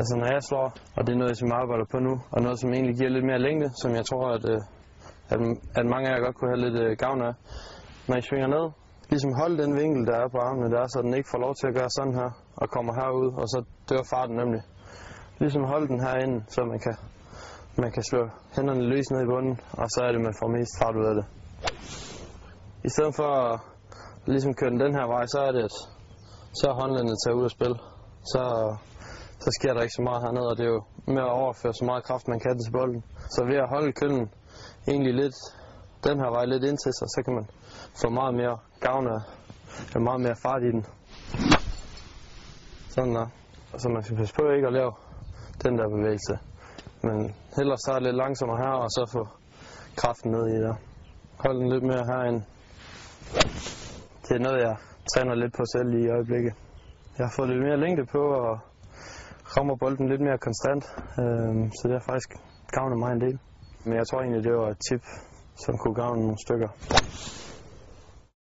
Altså når jeg slår, og det er noget, som jeg arbejder på nu, og noget, som egentlig giver lidt mere længde, som jeg tror, at, øh, at, at mange af jer godt kunne have lidt øh, gavn af. Når I svinger ned, ligesom hold den vinkel, der er på armene der, så den ikke får lov til at gøre sådan her, og kommer herud, og så dør farten nemlig. Ligesom hold den herinde, så man kan, man kan slå hænderne løs ned i bunden, og så er det, man får mest fart ud af det. I stedet for at ligesom køre den den her vej, så er det, at så er håndlandet taget ud af spil. Så, så sker der ikke så meget hernede, og det er jo med at overføre så meget kraft, man kan til bolden. Så ved at holde kønnen egentlig lidt den her vej lidt ind til sig, så kan man få meget mere gavn af, af meget mere fart i den. Sådan der. Så man skal passe på ikke at lave den der bevægelse. Men hellere starte lidt langsommere her, og så få kraften ned i der. Hold den lidt mere herind. Det er noget, jeg træner lidt på selv i øjeblikket. Jeg har fået lidt mere længde på, og rammer bolden lidt mere konstant. øh, så det har faktisk gavnet mig en del. Men jeg tror egentlig, det var et tip, som kunne gavne nogle stykker.